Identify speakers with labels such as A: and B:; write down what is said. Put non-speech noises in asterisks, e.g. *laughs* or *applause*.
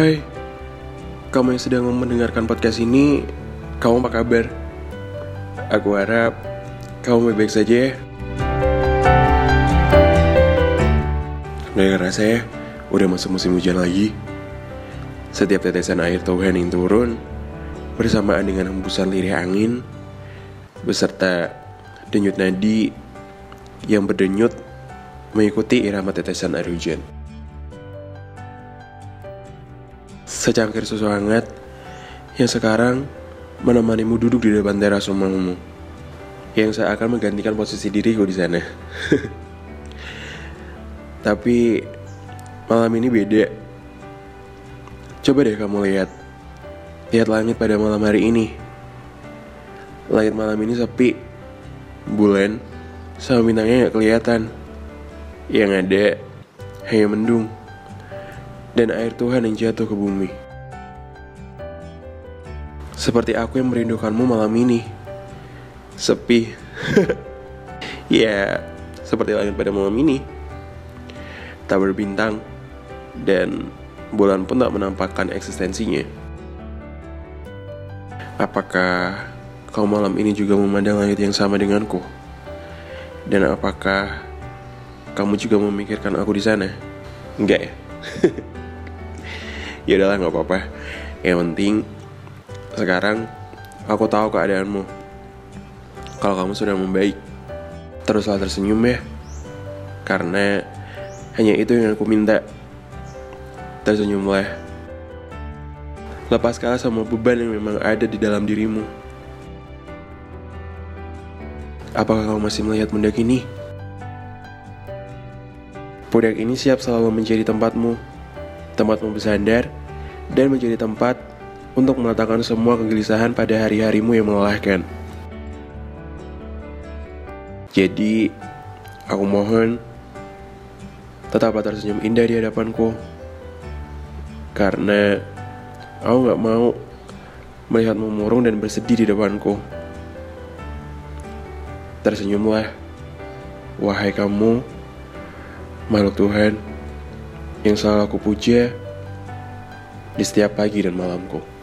A: Hai, kamu yang sedang mendengarkan podcast ini, kamu apa kabar? Aku harap kamu baik-baik saja ya. Gak ngerasa ya, udah masuk musim hujan lagi. Setiap tetesan air Tuhan yang turun, bersamaan dengan hembusan lirih angin, beserta denyut nadi yang berdenyut mengikuti irama tetesan air hujan. Secangkir susu hangat yang sekarang menemanimu duduk di depan teras rumahmu yang seakan menggantikan posisi diriku di sana. *laughs* Tapi malam ini beda. Coba deh kamu lihat. Lihat langit pada malam hari ini. Langit malam ini sepi. Bulan sama bintangnya nggak kelihatan. Yang ada hanya mendung. Dan air Tuhan yang jatuh ke bumi. Seperti aku yang merindukanmu malam ini. Sepi. *laughs* ya, seperti langit pada malam ini. Tak berbintang dan bulan pun tak menampakkan eksistensinya. Apakah kau malam ini juga memandang langit yang sama denganku? Dan apakah kamu juga memikirkan aku di sana? Enggak ya? *laughs* ya udahlah nggak apa-apa. Yang penting sekarang aku tahu keadaanmu. Kalau kamu sudah membaik, teruslah tersenyum ya. Karena hanya itu yang aku minta. Tersenyumlah. Lepaskanlah semua beban yang memang ada di dalam dirimu. Apakah kamu masih melihat pundak ini? Pundak ini siap selalu menjadi tempatmu, tempatmu bersandar, dan menjadi tempat untuk meletakkan semua kegelisahan pada hari-harimu yang melelahkan. Jadi, aku mohon tetaplah tersenyum indah di hadapanku. Karena aku gak mau melihatmu murung dan bersedih di depanku. Tersenyumlah, wahai kamu, makhluk Tuhan yang selalu aku puja di setiap pagi dan malamku.